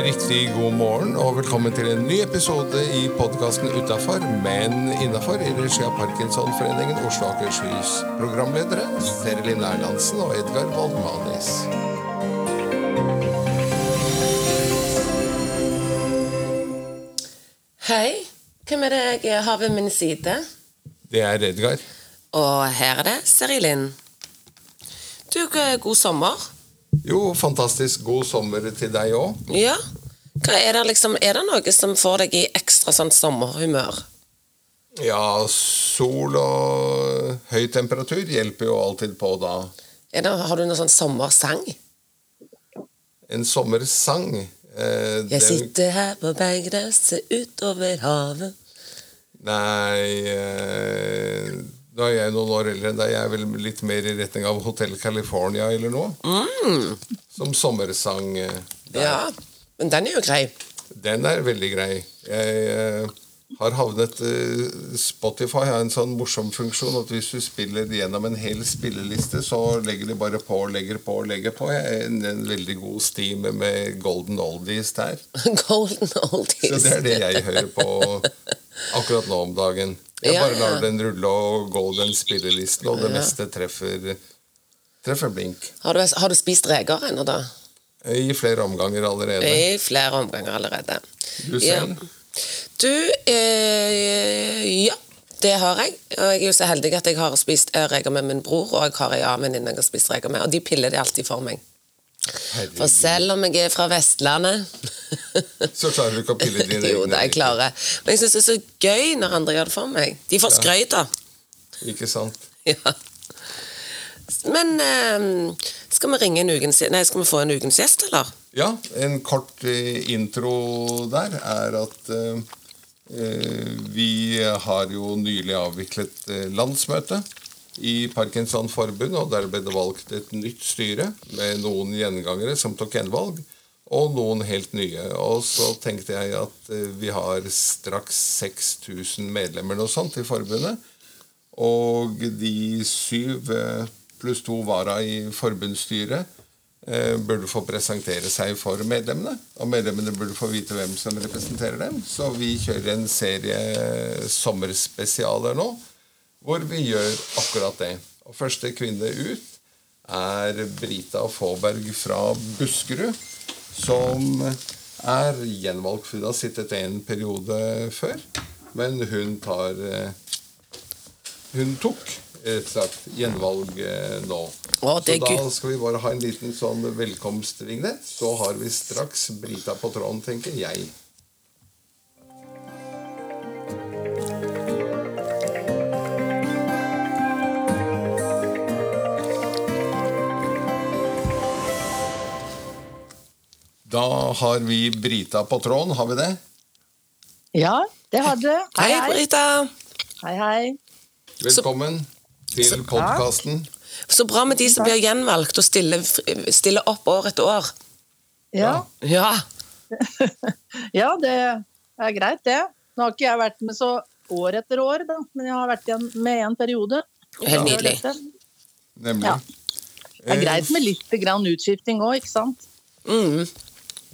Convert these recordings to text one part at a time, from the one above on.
Riktig god morgen og velkommen til en ny episode i podkasten Utafor, men innafor, i regi av Parkinsonforeningen Oslo og Akershus. Programledere Serlin Erlandsen og Edgar Voldmanis. Hei, hvem er det jeg har ved min side? Det er Edgar. Og her er det Serilin. Du, god sommer. Jo, fantastisk god sommer til deg òg. Ja. Er, det liksom, er det noe som får deg i ekstra sånn sommerhumør? Ja, sol og høy temperatur hjelper jo alltid på da. Det, har du noen sånn sommersang? En sommersang eh, Jeg sitter her på berggresset utover havet. Nei eh, Da er jeg noen år eldre enn deg. Jeg er vel litt mer i retning av Hotel California eller noe. Mm. Som sommersang. eh, der. Ja, men den er jo grei. Den er veldig grei. Jeg uh, har havnet uh, Spotify har en sånn morsom funksjon at hvis du spiller gjennom en hel spilleliste, så legger de bare på og legger på og legger på. Jeg er en, en veldig god steam med golden oldies der. Golden oldies. Så det er det jeg hører på akkurat nå om dagen. Jeg bare lar den rulle og gå den spillelisten, og det meste treffer, treffer blink. Har du, har du spist reker ennå, da? I flere omganger allerede. I flere omganger allerede. Du selv? Du, eh, ja. Det har jeg. Og jeg er jo så heldig at jeg har spist reker med min bror, og jeg har ei annen venninne jeg har spist reker med, og de piller det alltid for meg. Herregud. For selv om jeg er fra Vestlandet Så klarer du ikke å pille dine Jo, egne. det er jeg klarer. Men jeg syns det er så gøy når andre gjør det for meg. De får skryt, da. Ikke sant? Ja. Men eh, skal vi ringe en ukens Nei, skal vi få en ukens gjest, eller? Ja, en kort eh, intro der er at eh, eh, vi har jo nylig avviklet eh, landsmøte i Parkinson forbund, og der ble det valgt et nytt styre med noen gjengangere som tok gjenvalg, og noen helt nye. Og så tenkte jeg at eh, vi har straks 6000 medlemmer noe sånt i forbundet, og de syv eh, pluss to vara i forbundsstyret eh, burde få presentere seg for medlemmene. Og medlemmene burde få vite hvem som representerer dem. Så vi kjører en serie sommerspesialer nå, hvor vi gjør akkurat det. Og første kvinne ut er Brita Faaberg fra Buskerud, som er gjenvalgt. Hun har sittet en periode før, men hun tar eh, Hun tok rett og slett gjenvalg eh, nå. Å, Så da skal vi bare ha en liten sånn velkomstvignett. Så har vi straks Brita på tråden, tenker jeg. Da har vi Brita på tråden, har vi det? Ja, det har dere. Hei, Hei. Brita. hei, hei. Velkommen til podkasten. Så bra med de som blir gjenvalgt og stiller, stiller opp år etter år. Ja, Ja. ja, det er greit, det. Nå har ikke jeg vært med så år etter år, da, men jeg har vært igjen med en periode. Helt nydelig. Nemlig. Ja. Det er greit med litt grann utskifting òg, ikke sant? Mm.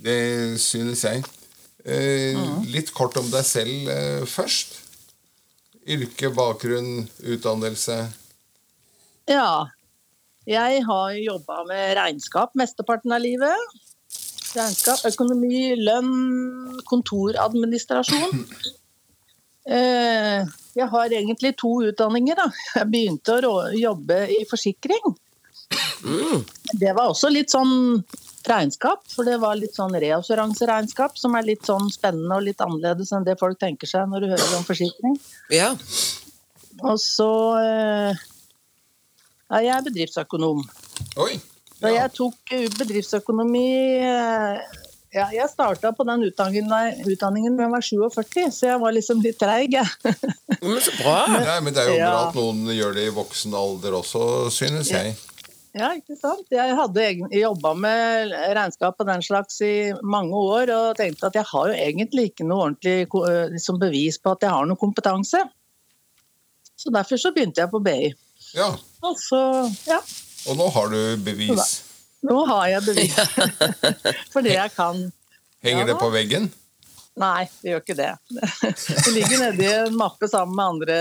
Det synes jeg. Eh, litt kort om deg selv eh, først. Yrke, bakgrunn, utdannelse. Ja. Jeg har jobba med regnskap mesteparten av livet. Regnskap, økonomi, lønn, kontoradministrasjon. Eh, Jeg har egentlig to utdanninger. Da. Jeg begynte å jobbe i forsikring. Det var også litt sånn regnskap, for det var litt sånn reassuranseregnskap, som er litt sånn spennende og litt annerledes enn det folk tenker seg når du hører om forsikring. Ja. Og så eh, ja, jeg er bedriftsøkonom. Oi! Da Ja. jeg tok eh, bedriftsøkonomi eh, ja, Jeg starta på den utdanningen, utdanningen da jeg var 47, så jeg var liksom litt treig. jeg. Men så bra. Nei, men det er jo bra Ja. at noen gjør det i voksen alder også, synes Ja. jeg. Ja, ikke sant? Jeg hadde jobba med regnskap og den slags i mange år og tenkte at jeg har jo egentlig ikke noe ordentlig liksom bevis på at jeg har noe kompetanse. Så derfor så begynte jeg på BI. Ja. Og så, ja. Og nå har du bevis. nå har jeg bevis for det jeg kan. Henger Ja det på veggen? Nei, det gjør ikke det. Det ligger nedi en mappe sammen med andre,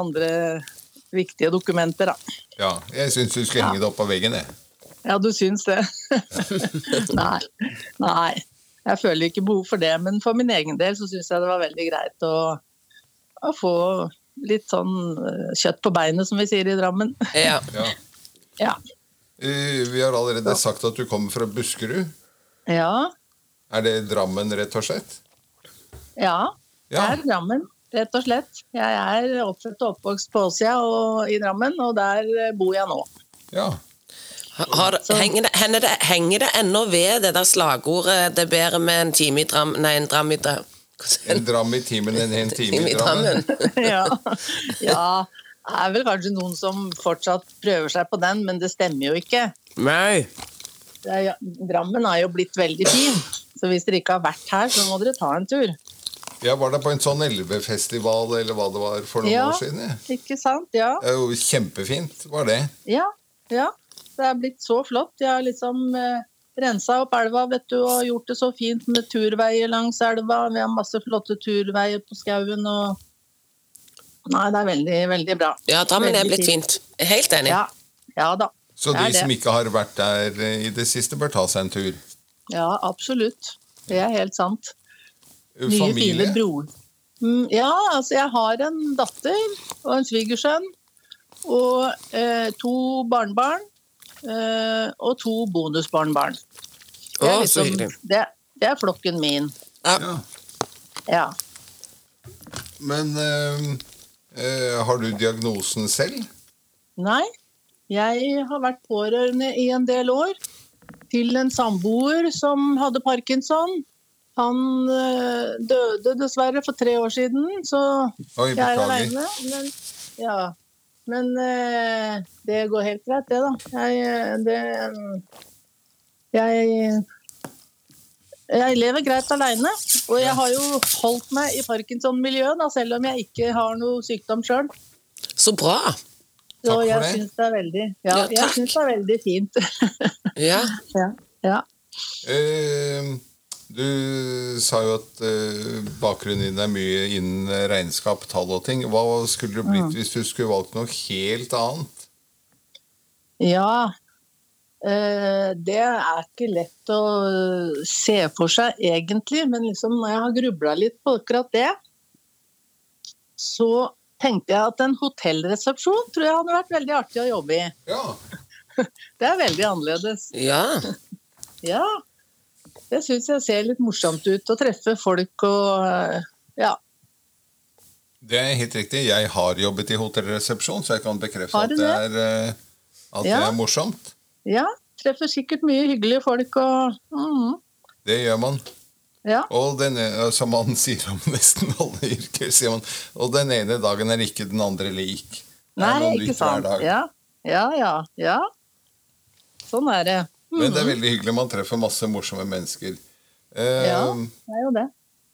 andre viktige dokumenter, da. Ja, jeg syns du skulle Ja. henge det opp på veggen, jeg. Ja, du syns det? Nei. Nei. Jeg føler ikke behov for det, men for min egen del så syns jeg det var veldig greit å, å få litt sånn eh, kjøtt på beinet, som vi sier i Drammen. Ja. Ja. Ja. Eh, Vi har allerede sagt at du kommer fra Buskerud. Ja. Er det Drammen, rett og slett? Ja. Det Ja. er Drammen, rett og slett. Jeg er oppfødt og oppvokst på Åsia og i Drammen, og der eh, bor jeg nå. Ja. Har, henger, det, henger, det, henger det ennå ved det der slagordet 'det er bedre med en time i Dram... Nei, en dram i Dram... En dram i timen enn en time i i Drammen. Ja. ja. Det er vel kanskje noen som fortsatt prøver seg på den, men det stemmer jo ikke. Nei. Det er, Drammen er jo blitt veldig fin, så hvis dere ikke har vært her, så må dere ta en tur. Jeg var der på en sånn elvefestival eller hva det var for noen Ja. år siden. Ja. Ikke sant? Ja. Det er jo kjempefint, var det. ja. ja. Det er blitt så flott. Jeg har liksom eh, rensa opp elva vet du, og gjort det så fint med turveier langs elva. Vi har masse flotte turveier på skauen. og Nei, det er veldig, veldig bra. Ja, Drammen er blitt fint. Er Helt enig. Ja, ja da. Så de som ikke har vært der eh, i det siste, bør ta seg en tur. Ja, absolutt. Det er helt sant. Nye, Familie? fine. Mm, ja, altså jeg har en datter og en svigersønn. Og eh, to barnebarn. Eh, og to bonusbarnebarn. Det er, så liksom, hyggelig. det, det er flokken min. Ja. Ja. Ja. Men eh, eh, har du diagnosen selv? Nei, jeg har vært pårørende i en del år til en samboer som hadde parkinson. Han eh, døde dessverre for tre år siden, så Oi, jeg er aleine. Men, ja. men eh, det går helt greit, det, da. Jeg, eh, det, jeg jeg lever greit aleine, og jeg har jo holdt meg i parkinson-miljøet, selv om jeg ikke har noe sykdom sjøl. Så bra. Takk Så for jeg syns det er veldig Ja, Ja, jeg takk. syns det er veldig fint. Ja. ja. ja. Eh, du sa jo at eh, bakgrunnen din er mye innen regnskap, tall og ting. Hva skulle det Mm. blitt hvis du skulle valgt noe helt annet? Ja, eh, det er ikke lett å se for seg egentlig, men liksom når jeg har grubla litt på akkurat det, så tenkte jeg at en hotellresepsjon tror jeg hadde vært veldig artig å jobbe i. Ja, Det er veldig annerledes. ja. Ja, det syns jeg ser litt morsomt ut å treffe folk og eh, ja. det er helt riktig. Jeg har jobbet i hotellresepsjon, så jeg kan bekrefte Har at det er, at ja. det er morsomt. Ja, treffer sikkert mye hyggelige folk og mm. Det gjør man. Ja. Og den, e- som man sier om nesten alle yrker, sier man. Og den ene dagen er ikke den andre lik. Nei, ikke sant. Ja, ja, ja. ja. Sånn er det. Men det er veldig hyggelig. Man treffer masse morsomme mennesker. Eh, Ja. Det er jo det.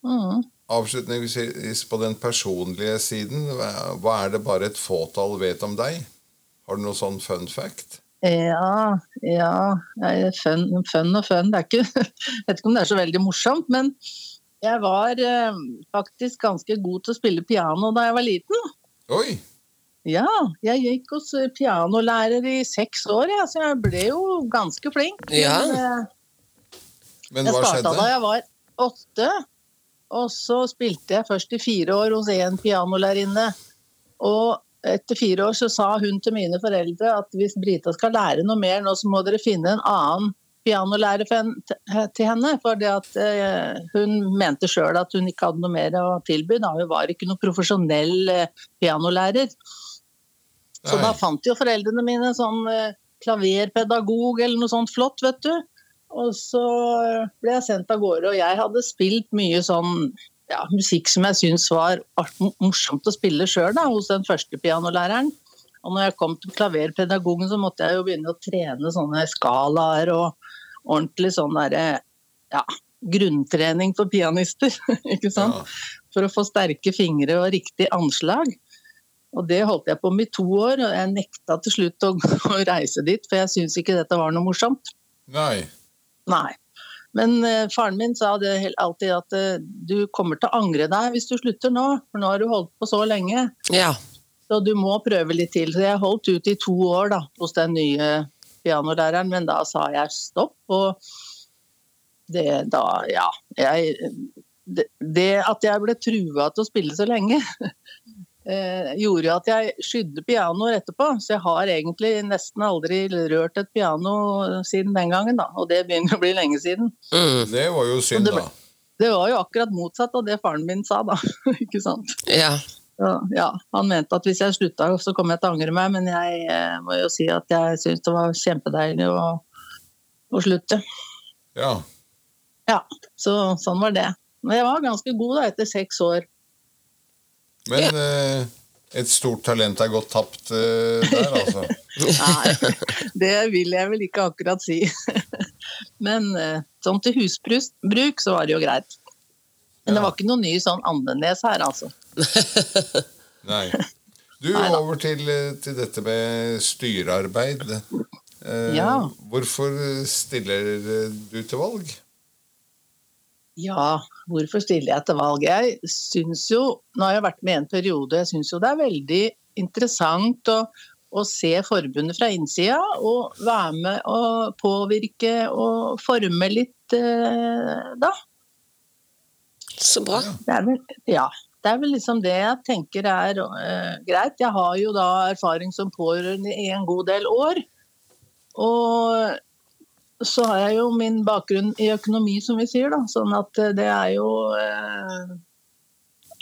Mm. Avslutningsvis på den personlige siden, hva er det bare et fåtall vet om deg? Har du noe sånn fun fact? Ja, ja. Fun, fun og fun. Det er ikke, jeg vet ikke om det er så veldig morsomt, men jeg var eh, faktisk ganske god til å spille piano da jeg var liten. Oi! Ja, jeg gikk hos eh, pianolærer i seks år, ja, så jeg ble jo ganske flink. Ja. Men, eh, Men Jeg hva starta da jeg var åtte, og så spilte jeg først i fire år hos én pianolærerinne. Og etter fire år så sa hun til mine foreldre at hvis Brita skal lære noe mer nå, så må dere finne en annen pianolærer til henne. For eh, hun mente sjøl at hun ikke hadde noe mer å tilby. Da. Hun var ikke noen profesjonell pianolærer. Så Nei. da fant jo foreldrene mine sånn eh, klaverpedagog eller noe sånt flott, vet du. Og så ble jeg sendt av gårde, og jeg hadde spilt mye sånn ja, musikk som jeg syntes var morsomt å spille sjøl, hos den første pianolæreren. Og når jeg kom til klaverpedagogen, så måtte jeg jo begynne å trene sånne skalaer og ordentlig sånn derre ja, grunntrening for pianister, ikke sant? Ja. For å få sterke fingre og riktig anslag. Og det holdt jeg på med i to år, og jeg nekta til slutt å, å reise dit, for jeg syntes ikke dette var noe morsomt. Nei. Nei. Men eh, faren min sa det helt alltid at eh, du kommer til å angre deg hvis du slutter nå, for nå har du holdt på så lenge. Ja. Så du må prøve litt til. Så jeg holdt ut i to år da, hos den nye pianolæreren, men da sa jeg stopp. Og det da, ja jeg, det, det at jeg ble trua til å spille så lenge, gjorde jo at jeg skydde pianoer etterpå. Så jeg har egentlig nesten aldri rørt et piano siden den gangen, da. Og det begynner å bli lenge siden. Mm. Det var jo synd, det da. Det var jo akkurat motsatt av det faren min sa, da. Ikke sant? Ja. Ja, ja, han mente at hvis jeg slutta, så kom jeg til å angre meg, men jeg eh, må jo si at jeg syns det var kjempedeilig å, å slutte. Ja. Ja, så sånn var det. Men jeg var ganske god da etter seks år. Men eh, et stort talent er gått tapt uh, der, altså. Nei, det vil jeg vel ikke akkurat si. Men uh, sånn til husbruk så var det jo greit. Men det var ikke noe ny sånn andenes her, altså. Nei. Du, Nei, over til, eh, til dette med styrearbeid. Ja. Hvorfor stiller du til valg? Ja, hvorfor stiller jeg til valg? Jeg syns jo, nå har jeg vært med i en periode, jeg syns jo det er veldig interessant å, å se forbundet fra innsida og være med og påvirke og forme litt eh, da. Så bra. Det vel, ja, det er vel liksom det jeg tenker er eh, greit. Jeg har jo da erfaring som pårørende i en god del år. Og så har jeg jo min bakgrunn i økonomi, som vi sier, da. Sånn at eh, det er jo eh,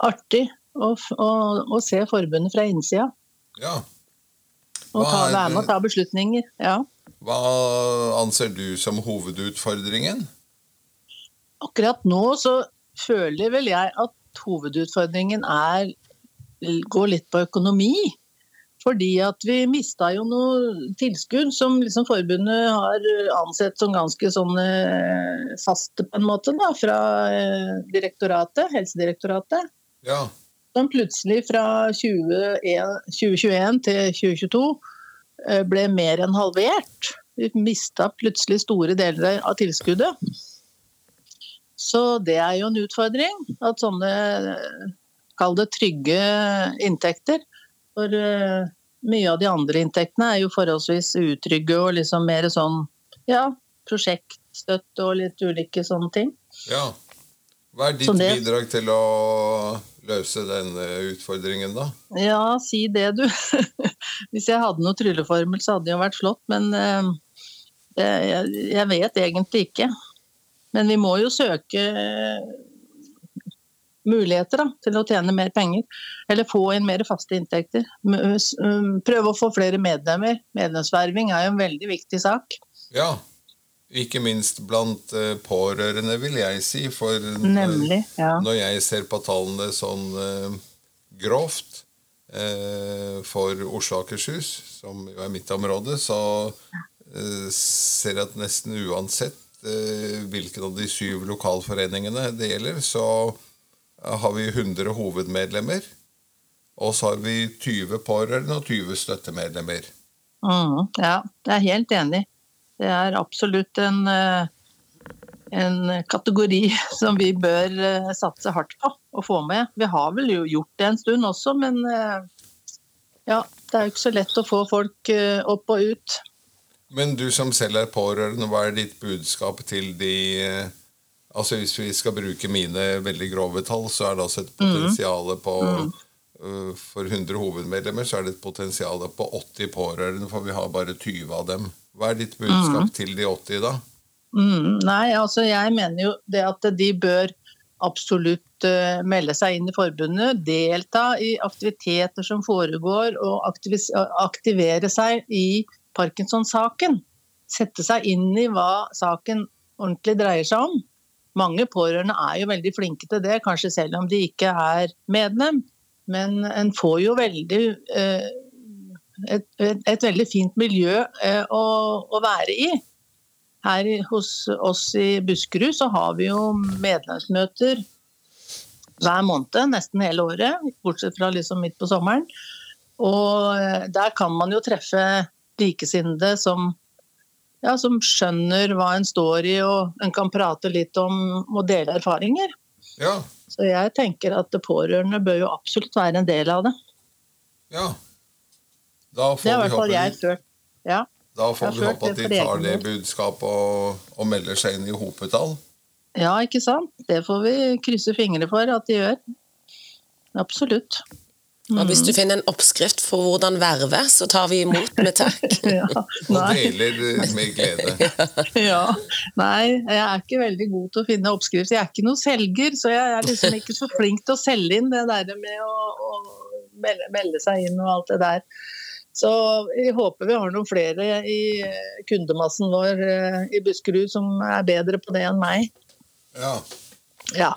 artig å, å, å se forbundet fra innsida. Ja. Og ta, være med og ta beslutninger. Ja. Hva anser du som hovedutfordringen? Akkurat nå så føler vel jeg at hovedutfordringen er går litt på økonomi. Fordi at vi mista jo noe tilskudd som liksom forbundet har ansett som ganske sånn eh, faste, på en måte, da, fra eh, direktoratet, Helsedirektoratet. Ja. Som plutselig fra 2021 2021 til 2022 eh, ble mer enn halvert. Vi mista plutselig store deler av tilskuddet. Så det er jo en utfordring. At sånne, kall det trygge inntekter. For uh, mye av de andre inntektene er jo forholdsvis utrygge og liksom mer sånn ja, prosjektstøtte og litt ulike sånne ting. ja. Hva er ditt det- bidrag til å løse den eh, utfordringen, da? Ja, si det, du. Hvis jeg hadde noe trylleformel, så hadde det jo vært flott, men uh, jeg, jeg vet egentlig ikke. Men vi må jo søke muligheter da, til å tjene mer penger. Eller få inn mer faste inntekter. Prøve å få flere medlemmer. Medlemsverving er jo en veldig viktig sak. Ja. Ikke minst blant pårørende, vil jeg si. For Nemlig. Ja. når jeg ser på tallene sånn grovt for Oslo og Akershus, som jo er mitt område, så ser jeg at nesten uansett hvilken av de syv lokalforeningene det gjelder, så har vi 100 hovedmedlemmer. Og så har vi 20 pårørende og 20 støttemedlemmer. Mm, ja, jeg er helt enig. Det er absolutt en, eh, en kategori som vi bør eh, satse hardt på å få med. Vi har vel jo gjort det en stund også, men eh, ja, det er jo ikke så lett å få folk eh, opp og ut. Men du som selv er pårørende, hva er ditt budskap til de eh, Altså Hvis vi skal bruke mine veldig grove tall, så er det altså et potensial på øh, For 100 hovedmedlemmer så er det et potensial på 80 pårørende, for vi har bare 20 av dem. Hva er ditt budskap til de 80, da? Mm, nei, altså jeg mener jo det at de bør absolutt uh, melde seg inn i forbundet, delta i aktiviteter som foregår, og aktivere seg i Parkinson-saken. Sette seg inn i hva saken ordentlig dreier seg om. Mange pårørende er jo veldig flinke til det, kanskje selv om de ikke er medlem. Men en får jo veldig eh, et, et, veldig fint miljø eh, å, å være i. Her hos oss i Buskerud så har vi jo medlemsmøter hver måned, nesten hele året, bortsett fra liksom midt på sommeren. Og eh, der kan man jo treffe likesinnede som, ja, som skjønner hva en står i, og en kan prate litt om og dele erfaringer. Ja. Så jeg tenker at det pårørende bør jo absolutt være en del av det. ja. Da får Det er i vi hvert fall jeg følt. Ja. da får vi håpe at de tar det budskapet og, og melder seg inn i hopetall. ja, ikke sant? Det får vi krysse fingre for at de gjør. Absolutt. Og hvis du finner en oppskrift for hvordan verve, så tar vi imot med takk. Ja. Og deler eh, med glede. Ja. Nei, jeg er ikke veldig god til å finne oppskrift. Jeg er ikke noen selger, så jeg er liksom ikke så flink til å selge inn det der med å, å melde, melde seg inn og alt det der. Så jeg håper vi har noen flere i kundemassen vår eh, i Buskerud som er bedre på det enn meg. Ja. Ja.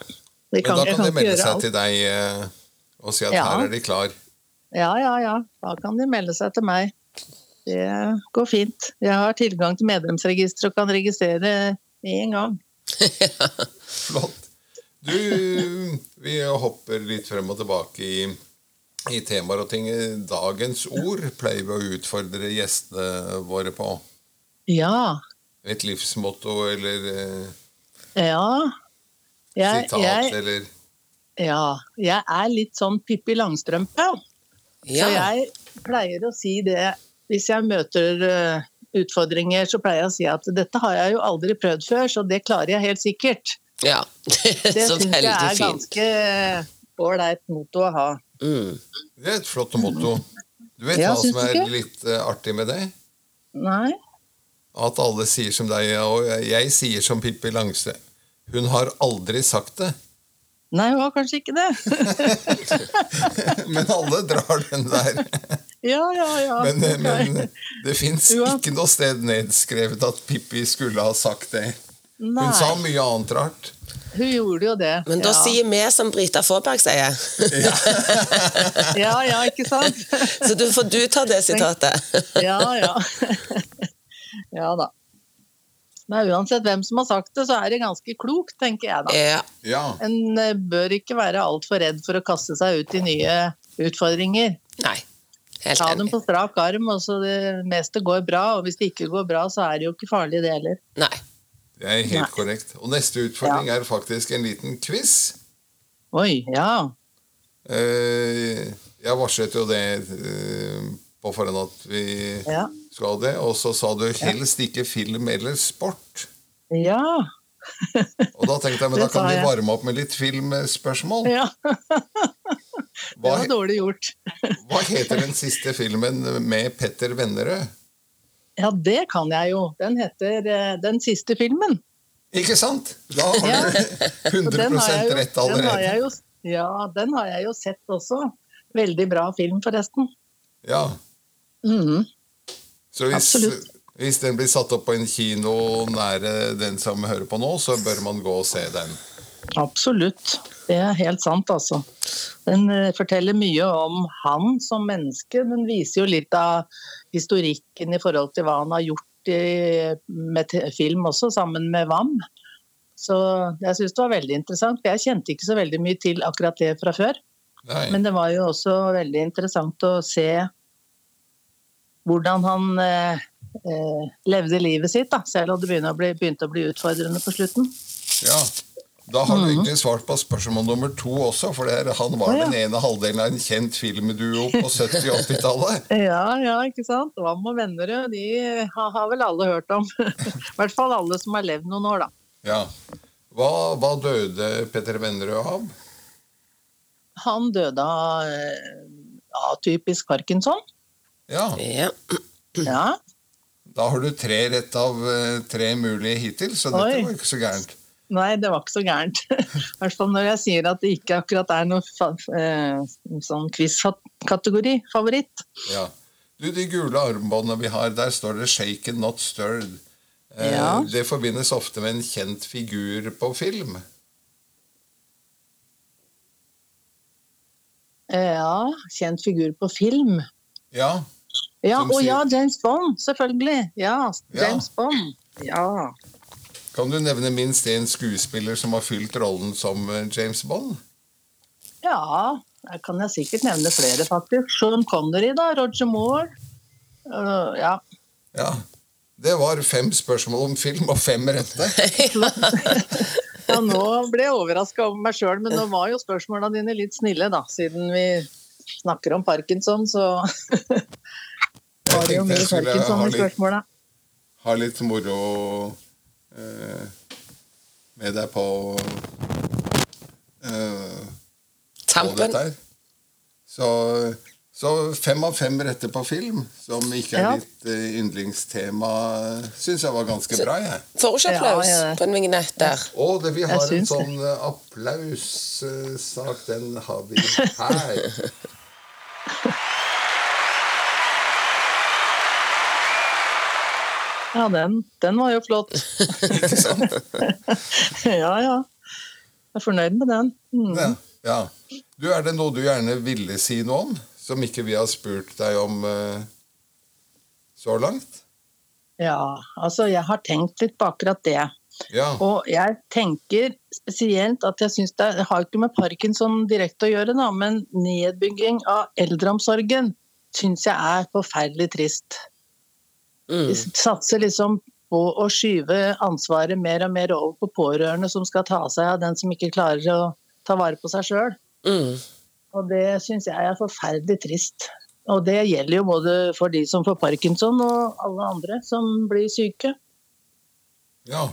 Kan, Men da kan de melde seg alt. til deg eh, og si at Ja. her er de klar. Ja, ja, ja. Da kan de melde seg til meg. Det går fint. Jeg har tilgang til medlemsregisteret og kan registrere én gang. Flott. Du, vi hopper litt frem og tilbake i, i temaer og ting. Dagens ord pleier vi å utfordre gjestene våre på. Ja. Et livsmotto eller eh, Ja. Jeg, sitat jeg, eller ja. Jeg er litt sånn Pippi Langstrømpe. Så jeg pleier å si det hvis jeg møter eh, utfordringer, så pleier jeg å si at dette har jeg jo aldri prøvd før, så det klarer jeg helt sikkert. ja. Det det syns jeg er fint. ganske ålreit motto å ha. Mm. Det er et flott motto. Du vet Ja, hva som er ikke? litt eh, artig med det? Nei? At alle sier som deg, og jeg sier som Pippi Langstrømpe. Hun har aldri sagt det, Nei, hun var kanskje ikke det. men alle drar den der. Ja, ja, ja. Men, ok. men det fins ikke noe sted nedskrevet at Pippi skulle ha sagt det. Nei, Hun sa mye annet rart. hun gjorde jo det. Men da ja. sier vi som Brita Fåberg sier. Ja, ja, ikke sant? Så du får du ta det sitatet. Ja, ja. Ja da. Men uansett hvem som har sagt det, så er det ganske klokt, tenker jeg da. Ja. Ja. En eh, bør ikke være altfor redd for å kaste seg ut i nye utfordringer. Nei. Helt Ta dem på strak arm, og så det meste går bra. Og hvis det ikke går bra, så er det jo ikke farlig det heller. Nei. Det er helt Nei. korrekt. Og neste utfordring er faktisk en liten quiz. Oi, ja. Eh, Jeg varslet jo det eh, på forhånd at vi Ja. Skal det, og så sa du helst ikke film eller sport. Ja. Og da tenkte jeg, men da kan vi varme opp med litt filmspørsmål. ja. Det var dårlig gjort. hva heter den siste filmen med Petter Vennerød? Ja, det kan jeg jo. Den heter uh, Den siste filmen. Ikke sant? Da har Ja. du 100 den har jo, rett den har allerede. jeg jo, ja, den har jeg jo sett også. Veldig bra film, forresten. Ja, Mhm. Så hvis, Absolutt. hvis den blir satt opp på en kino nære den som hører på nå, så bør man gå og se den. Absolutt. Det er helt sant, altså. Den eh, forteller mye om han som menneske. Den viser jo litt av historikken i forhold til hva han har gjort i, med film også, sammen med VAM. Så jeg syns det var veldig interessant. for Jeg kjente ikke så veldig mye til akkurat det fra før. Nei. Men det var jo også veldig interessant å se hvordan han eh, eh, levde livet sitt, da, selv om det begynte å bli, begynte å bli utfordrende på slutten. Ja. Da har du egentlig svart på spørsmål nummer to også, for det er, han var ja, ja. den ene halvdelen av en kjent filmduo på 70- og 80-tallet. Ja, ja, ikke sant. Wam og Vennerød, de har, har vel alle hørt om. I hvert fall alle som har levd noen år, da. Ja. Hva, hva døde Petter Vennerød av? Han døde av eh, atypisk parkinson. Ja, Ja. Ja. Da har du tre rett av eh, tre mulige hittil, så dette Oi. var ikke så gærent. Nei, det var ikke så gærent. I hvert fall når jeg sier at det ikke akkurat er noe fa eh, sånn quiz-kategori favoritt. Ja. Du, De gule armbåndene vi har, der står det 'shaken, not stirred'. Eh, Ja. Det forbindes ofte med en kjent figur på film. Eh, Ja, kjent figur på film. Ja, Ja, og ja, James Bond, selvfølgelig. Ja, Ja. James Bond. Ja. Kan du nevne minst én skuespiller som har fylt rollen som eh, James Bond? Ja, Her kan jeg sikkert nevne flere, faktisk. Sean Connery, da. Roger Moore. Uh, ja. Ja. Det var fem spørsmål om film og fem rette. ja, nå ble jeg overraska over meg sjøl, men nå var jo spørsmåla dine litt snille, da. Siden vi snakker om parkinson, så det jo mye parkinson i spørsmåla. Ha litt moro eh, med deg på eh, Tampen. Så så fem av fem retter på film, som ikke er Ja. ditt eh, yndlingstema, syns jeg var ganske bra. jeg. Får ikke applaus Ja, ja. på en vignett der. Å, det, vi har en sånn applaussak. Den har vi her. Ja, den, den var jo flott. Ikke sant? ja, ja. Jeg er fornøyd med den. Mm. Ja. ja. Du, Er det noe du gjerne ville si noe om, som ikke vi har spurt deg om uh, så langt? Ja, altså jeg har tenkt litt på akkurat det. Ja. Og jeg tenker spesielt at jeg syns det har ikke med parkinson direkte å gjøre, da, men nedbygging av eldreomsorgen syns jeg er forferdelig trist. Mm. Satser liksom på å skyve ansvaret mer og mer over på pårørende som skal ta seg av den som ikke klarer å ta vare på seg sjøl. Mm. Og det syns jeg er forferdelig trist. Og det gjelder jo både for de som får parkinson og alle andre som blir syke. ja.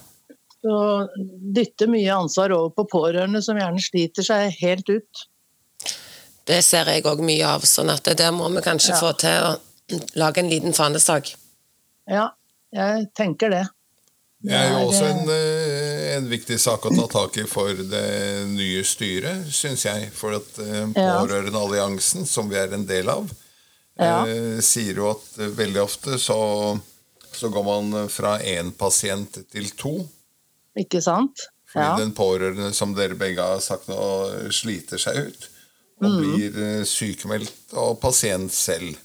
Så dytte mye ansvar over på pårørende som gjerne sliter seg helt ut. Det ser jeg òg mye av, sånn at det der må vi kanskje Ja. få til å lage en liten fanesak. Ja, jeg tenker det. Det er jo også en, eh, en viktig sak å ta tak i for det nye styret, syns jeg. For at eh. Pårørendealliansen, som vi er en del av, Ja. eh, sier jo at veldig ofte så, så går man fra én pasient til to. Ikke sant? Fordi Ja. den pårørende, som dere begge har sagt nå, sliter seg ut. Og Mm. blir sykemeldt og pasient selv.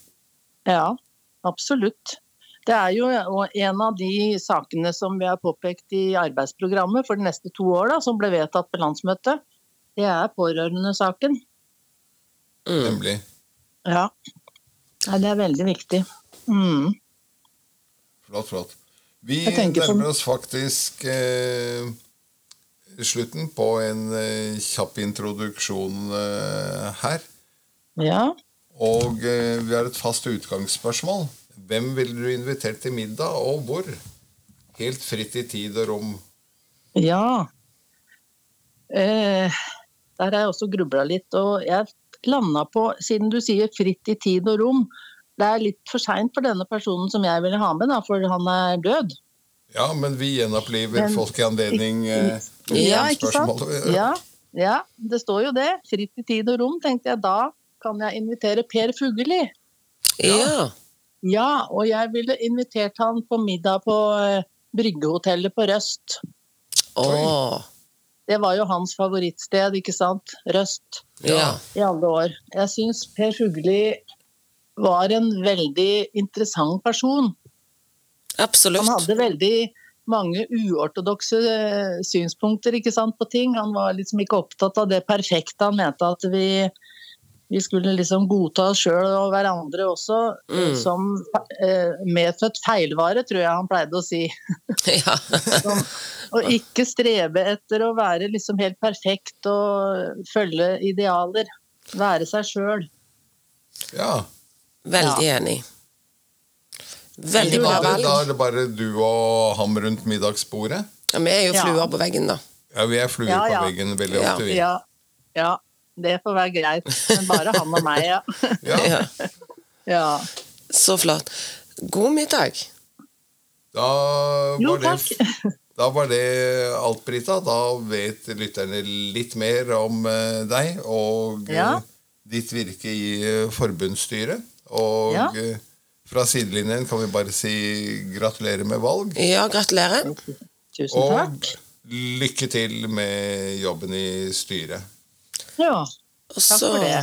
ja, absolutt. Det er jo en av de sakene som vi har påpekt i arbeidsprogrammet for de neste to år, da, som ble vedtatt på landsmøtet. Det er pårørendesaken. Mm. Nemlig. Ja. Nei, det er veldig viktig. Mm. Flott, flott. Vi nærmer oss faktisk eh, slutten på en eh, kjapp introduksjon eh, her. Ja. Og eh, vi har et fast utgangsspørsmål. Hvem ville du invitert til middag, og hvor? Helt fritt i tid og rom. Ja. Eh, der har jeg også grubla litt, og jeg landa på, siden du sier fritt i tid og rom, det er litt for seint for denne personen som jeg ville ha med, da, for han er død. Ja, men vi gjenoppliver Men- folk i anledning eh, Ja, ikke sant? Ja, ja, det står jo det. Fritt i tid og rom, tenkte jeg. Da kan jeg invitere Per Fugelli. Ja. Ja, og jeg ville invitert han på middag på eh, Bryggehotellet på Røst. Å. Det var jo hans favorittsted, ikke sant? Røst. Ja. i alle år. Jeg syns Per Fugelli var en veldig interessant person. Absolutt. Han hadde veldig mange uortodokse eh, synspunkter ikke sant, på ting. Han var liksom ikke opptatt av det perfekte. Han mente at vi, vi skulle liksom godta oss sjøl og hverandre også eh, Mm. som eh, medfødt feilvare, tror jeg han pleide å si. ja. Som, og ikke strebe etter å være liksom helt perfekt og følge idealer. Være seg sjøl. Ja. Veldig enig. Veldig bra valg. Da er det bare du og ham rundt middagsbordet. Ja, vi er jo Ja. fluer på veggen, da. Ja, vi er fluer Ja, ja. på veggen veldig Ja. ofte, vi. Ja, ja, det får være greit. Men bare han og meg, ja. Ja. Ja. Så flott. God middag. Da Jo, var, det, da var det alt, Brita. Da vet lytterne litt mer om eh, deg og eh, Ja. ditt virke i eh, forbundsstyret. Og Ja. fra sidelinjen kan vi bare si gratulerer med valg. Ja, gratulerer. Tusen Og lykke til med jobben i styret. Ja, Og takk så for det.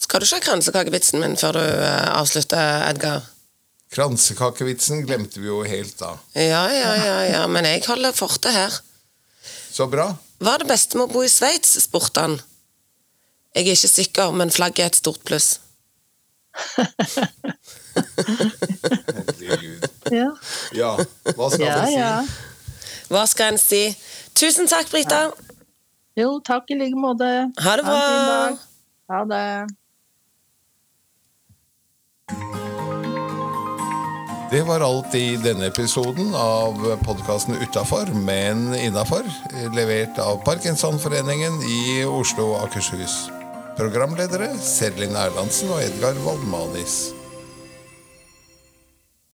skal du ikke ha kransekakevitsen min før du eh, avslutter, Edgar. Kransekakevitsen glemte vi jo helt da. Ja, ja, ja, ja, men jeg holder fortet her. Så bra. Hva er det beste med å bo i Sveits? spurte han. Jeg er ikke sikker, men flagget er et stort pluss. Herregud. Ja, Ja, hva skal ja. en si? ja. Hva skal en si? Tusen takk, Brita. Jo, takk i like måte. Ha det bra. dag. Ha det. Det var alt i denne episoden av podkasten Utafor, men innafor, levert av Parkinsonforeningen i Oslo og Akershus. Programledere Serlin Erlandsen og Edgar Waldmanis.